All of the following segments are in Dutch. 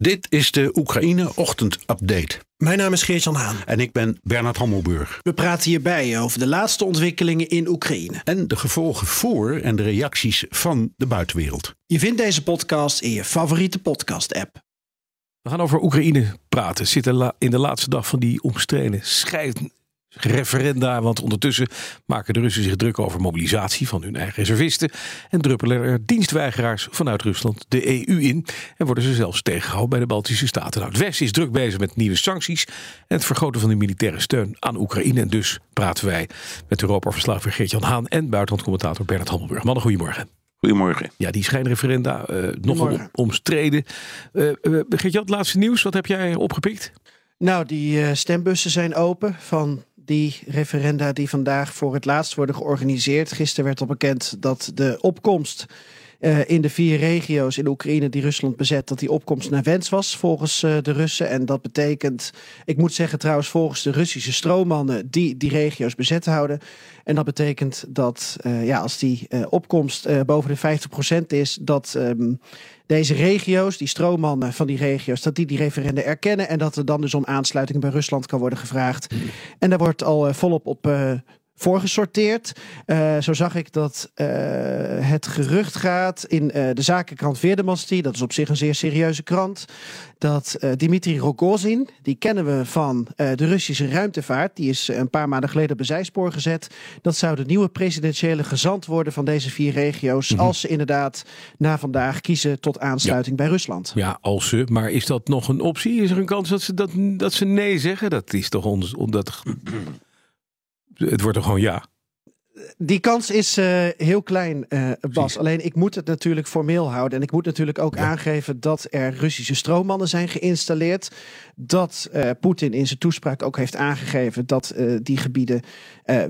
Dit is de Oekraïne Ochtend Update. Mijn naam is Geert-Jan Haan. En ik ben Bernard Hammelburg. We praten hierbij over de laatste ontwikkelingen in Oekraïne. En de gevolgen voor en de reacties van de buitenwereld. Je vindt deze podcast in je favoriete podcast-app. We gaan over Oekraïne praten. Zitten in de laatste dag van die omstreden referenda. Want ondertussen maken de Russen zich druk over mobilisatie van hun eigen reservisten. En druppelen er dienstweigeraars vanuit Rusland de EU in. En worden ze zelfs tegengehouden bij de Baltische Staten. Nou, het Westen is druk bezig met nieuwe sancties. En het vergroten van de militaire steun aan Oekraïne. En dus praten wij met Europa-verslaggever Geert-Jan Haan en buitenlandcommentator Bernard Hammelburg. Mannen, goedemorgen. Goedemorgen. Ja, die schijnreferenda, uh, nogal omstreden. Uh, uh, Geert-Jan, het laatste nieuws, wat heb jij opgepikt? Nou, die stembussen zijn open van die referenda die vandaag voor het laatst worden georganiseerd. Gisteren werd al bekend dat de opkomst uh, in de vier regio's in Oekraïne die Rusland bezet, dat die opkomst naar wens was volgens uh, de Russen. En dat betekent, ik moet zeggen trouwens, volgens de Russische stroommannen die die regio's bezet houden. En dat betekent dat uh, ja, als die opkomst boven de 50% is, dat um, deze regio's, die stroommannen van die regio's, dat die die referenda erkennen en dat er dan dus om aansluiting bij Rusland kan worden gevraagd. En daar wordt al volop op voorgesorteerd. Uh, zo zag ik dat uh, het gerucht gaat in uh, de zakenkrant Veerdemansti, dat is op zich een zeer serieuze krant, dat Dimitri Rogozin, die kennen we van de Russische ruimtevaart, die is een paar maanden geleden op een zijspoor gezet, dat zou de nieuwe presidentiële gezant worden van deze vier regio's, mm -hmm. als ze inderdaad na vandaag kiezen tot aansluiting ja. bij Rusland. Ja, als ze, maar is dat nog een optie? Is er een kans dat ze, dat, dat ze nee zeggen? Dat is toch ons, omdat het wordt er gewoon ja. Die kans is uh, heel klein, uh, Bas. Alleen ik moet het natuurlijk formeel houden. En ik moet natuurlijk ook ja. aangeven dat er Russische stroommannen zijn geïnstalleerd. Dat uh, Poetin in zijn toespraak ook heeft aangegeven dat die gebieden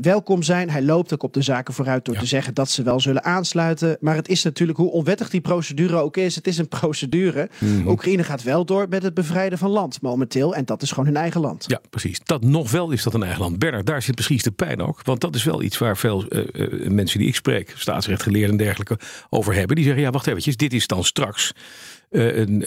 welkom zijn. Hij loopt ook op de zaken vooruit door ja. te zeggen dat ze wel zullen aansluiten. Maar het is natuurlijk, hoe onwettig die procedure ook is, het is een procedure. Mm -hmm. Oekraïne gaat wel door met het bevrijden van land momenteel. En dat is gewoon hun eigen land. Ja, precies. Dat nog wel is dat een eigen land. Bernard, daar zit precies de pijn ook. Want dat is wel iets waar veel uh, uh, mensen die ik spreek, staatsrechtgeleerden en dergelijke, over hebben. Die zeggen, ja, wacht eventjes, dit is dan straks uh, een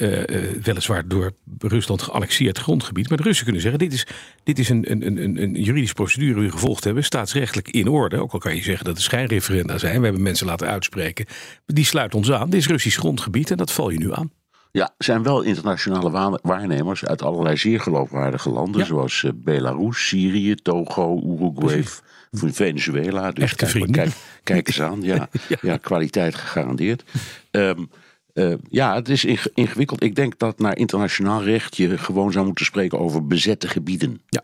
weliswaar door Rusland geannexeerd grondgebied. Maar de Russen kunnen zeggen, dit is, dit is een, een, een, een juridische procedure die we gevolgd hebben, staatsrechtelijk in orde. Ook al kan je zeggen dat het schijnreferenda zijn. We hebben mensen laten uitspreken. Die sluit ons aan. Dit is Russisch grondgebied en dat val je nu aan. Ja, zijn wel internationale waarnemers uit allerlei zeer geloofwaardige landen, ja. zoals Belarus, Syrië, Togo, Uruguay, Precies. Venezuela. Dus Echte kijk, kijk, kijk, eens aan, ja, ja. ja kwaliteit gegarandeerd. Um, uh, ja, het is ingewikkeld. Ik denk dat naar internationaal recht je gewoon zou moeten spreken over bezette gebieden. Ja.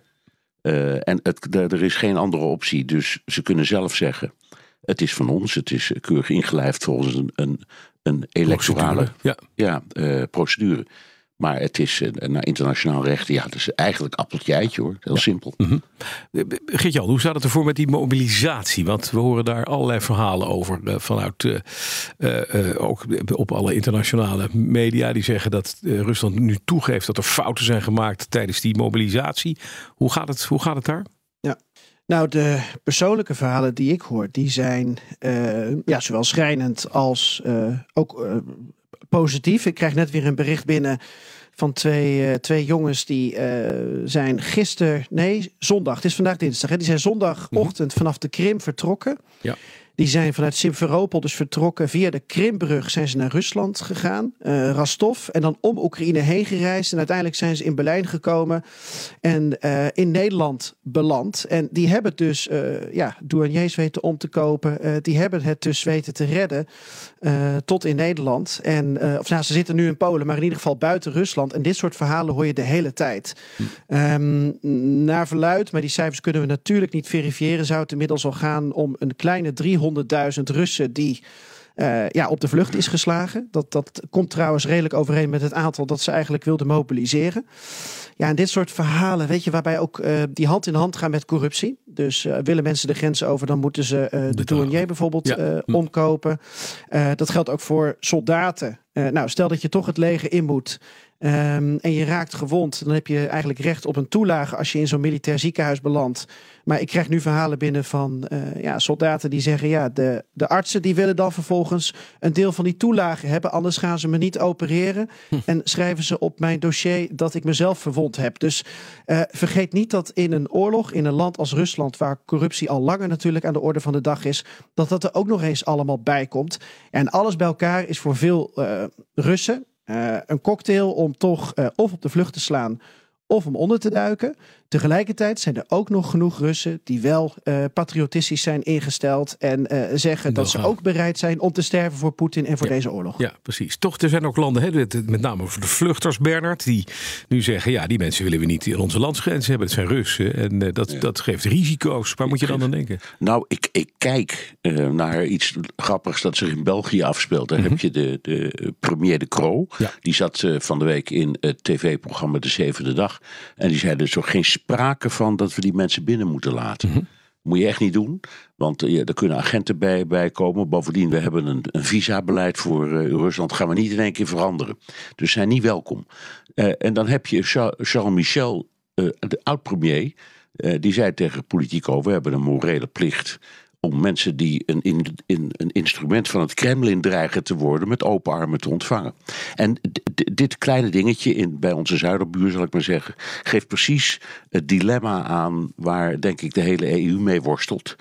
Uh, en het, er is geen andere optie, dus ze kunnen zelf zeggen: het is van ons, het is keurig ingelijfd volgens een, een, een electorale procedure. Ja, uh, procedure. Maar het is uh, naar internationaal recht, ja, het is eigenlijk appeltje eitje hoor. Heel ja. simpel. Mm -hmm. Geert-Jan, hoe staat het ervoor met die mobilisatie? Want we horen daar allerlei verhalen over uh, vanuit uh, ook op alle internationale media. Die zeggen dat Rusland nu toegeeft dat er fouten zijn gemaakt tijdens die mobilisatie. Hoe gaat het, hoe gaat het daar? Ja. Nou, de persoonlijke verhalen die ik hoor, die zijn ja, zowel schrijnend als ook positief. Ik krijg net weer een bericht binnen van twee, twee jongens die zijn gisteren, nee, zondag, het is vandaag dinsdag, hè, die zijn zondagochtend vanaf de Krim vertrokken. Ja. Die zijn vanuit Simferopol dus vertrokken. Via de Krimbrug zijn ze naar Rusland gegaan, uh, Rostov. En dan om Oekraïne heen gereisd. En uiteindelijk zijn ze in Berlijn gekomen en uh, in Nederland beland. En die hebben dus uh, ja, douaniers weten om te kopen. die hebben het dus weten te redden tot in Nederland. En, of nou, ze zitten nu in Polen, maar in ieder geval buiten Rusland. En dit soort verhalen hoor je de hele tijd. Hm. Um, naar verluid, maar die cijfers kunnen we natuurlijk niet verifiëren. Zou het inmiddels al gaan om een kleine 300 100.000 Russen die eh, ja, op de vlucht is geslagen. Dat, dat komt trouwens redelijk overeen met het aantal dat ze eigenlijk wilden mobiliseren. Ja, en dit soort verhalen, weet je, waarbij ook uh, die hand in hand gaan met corruptie. Dus uh, willen mensen de grens over, dan moeten ze de douanier bijvoorbeeld hm. omkopen. dat geldt ook voor soldaten. nou, stel dat je toch het leger in moet. Um, en je raakt gewond, dan heb je eigenlijk recht op een toelage als je in zo'n militair ziekenhuis belandt. Maar ik krijg nu verhalen binnen van uh, ja, soldaten die zeggen: ja, de, de artsen die willen dan vervolgens een deel van die toelage hebben, anders gaan ze me niet opereren. Hm. En schrijven ze op mijn dossier dat ik mezelf verwond heb. Dus uh, vergeet niet dat in een oorlog, in een land als Rusland, waar corruptie al langer natuurlijk aan de orde van de dag is, dat dat er ook nog eens allemaal bij komt. En alles bij elkaar is voor veel uh, Russen een cocktail om toch uh, of op de vlucht te slaan of om onder te duiken. Tegelijkertijd zijn er ook nog genoeg Russen die wel uh, patriotistisch zijn ingesteld en uh, zeggen dat ze ook bereid zijn om te sterven voor Poetin en voor ja. deze oorlog. Ja, precies. Toch, er zijn ook landen, hè, met name voor de vluchters, Bernard, die nu zeggen: ja, die mensen willen we niet in onze landsgrenzen hebben. Het zijn Russen en uh, dat, ja. dat geeft risico's. Waar moet je dan aan denken? Nou, ik, ik kijk naar iets grappigs dat zich in België afspeelt. Daar mm -hmm. heb je de, de premier De Croo. Ja. Die zat van de week in het tv-programma De Zevende Dag. En die zei dus ook geen sprake van dat we die mensen binnen moeten laten. Mm -hmm. Moet je echt niet doen, want ja, er kunnen agenten bij, bij komen. Bovendien, we hebben een, een visabeleid voor uh, Rusland. gaan we niet in één keer veranderen. Dus zijn niet welkom. Uh, en dan heb je Charles Michel, uh, de oud-premier. die zei tegen Politico, we hebben een morele plicht om mensen die een, in, in, een instrument van het Kremlin dreigen te worden met open armen te ontvangen. En dit kleine dingetje in, bij onze zuiderbuur, zal ik maar zeggen, geeft precies het dilemma aan waar denk ik de hele EU mee worstelt.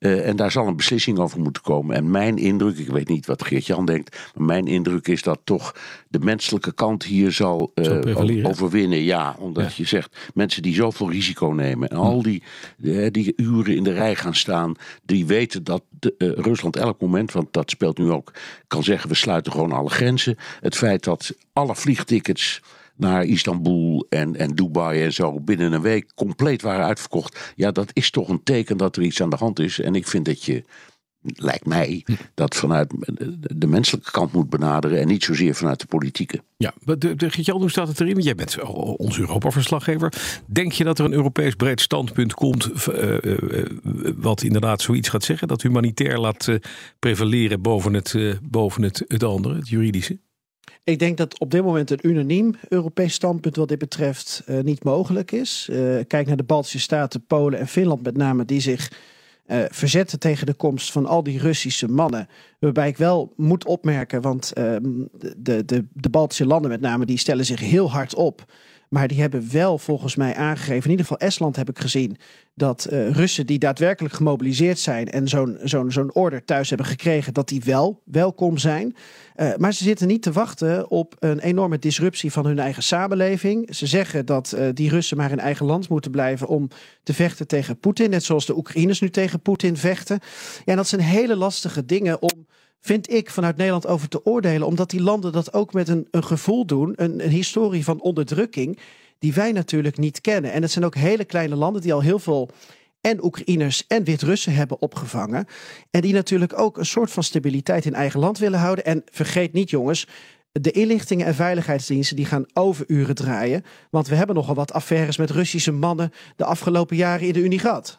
Uh, en daar zal een beslissing over moeten komen. En mijn indruk, ik weet niet wat Geert-Jan denkt, maar mijn indruk is dat toch de menselijke kant hier zal, uh, overwinnen. Ja, omdat ja. je zegt, mensen die zoveel risico nemen en al die, uh, die uren in de rij gaan staan, die weten dat de, Rusland elk moment, want dat speelt nu ook, kan zeggen we sluiten gewoon alle grenzen. Het feit dat alle vliegtickets naar Istanbul en, en Dubai en zo binnen een week compleet waren uitverkocht. Ja, dat is toch een teken dat er iets aan de hand is. En ik vind dat je, lijkt mij, dat vanuit de menselijke kant moet benaderen en niet zozeer vanuit de politieke. Ja, de, de, Jan, hoe staat het erin? Jij bent onze Europa-verslaggever. Denk je dat er een Europees breed standpunt komt uh, uh, wat inderdaad zoiets gaat zeggen? Dat humanitair laat prevaleren boven, het, boven het, het andere, het juridische? Ik denk dat op dit moment een unaniem Europees standpunt wat dit betreft uh, niet mogelijk is. Uh, kijk naar de Baltische Staten, Polen en Finland met name, die zich uh, verzetten tegen de komst van al die Russische mannen. Waarbij ik wel moet opmerken, want de, de, de Baltische landen met name, die stellen zich heel hard op. Maar die hebben wel volgens mij aangegeven, in ieder geval Estland heb ik gezien, dat uh, Russen die daadwerkelijk gemobiliseerd zijn en zo'n zo'n zo'n order thuis hebben gekregen, dat die wel welkom zijn. Uh, maar ze zitten niet te wachten op een enorme disruptie van hun eigen samenleving. Ze zeggen dat uh, die Russen maar in eigen land moeten blijven om te vechten tegen Poetin. Net zoals de Oekraïners nu tegen Poetin vechten. Ja, dat zijn hele lastige dingen om vind ik vanuit Nederland over te oordelen. Omdat die landen dat ook met een, een gevoel doen, een, een historie van onderdrukking, die wij natuurlijk niet kennen. En het zijn ook hele kleine landen die al heel veel en Oekraïners en Wit-Russen hebben opgevangen. En die natuurlijk ook een soort van stabiliteit in eigen land willen houden. En vergeet niet, jongens. De inlichtingen en veiligheidsdiensten die gaan overuren draaien. Want we hebben nogal wat affaires met Russische mannen de afgelopen jaren in de Unie gehad.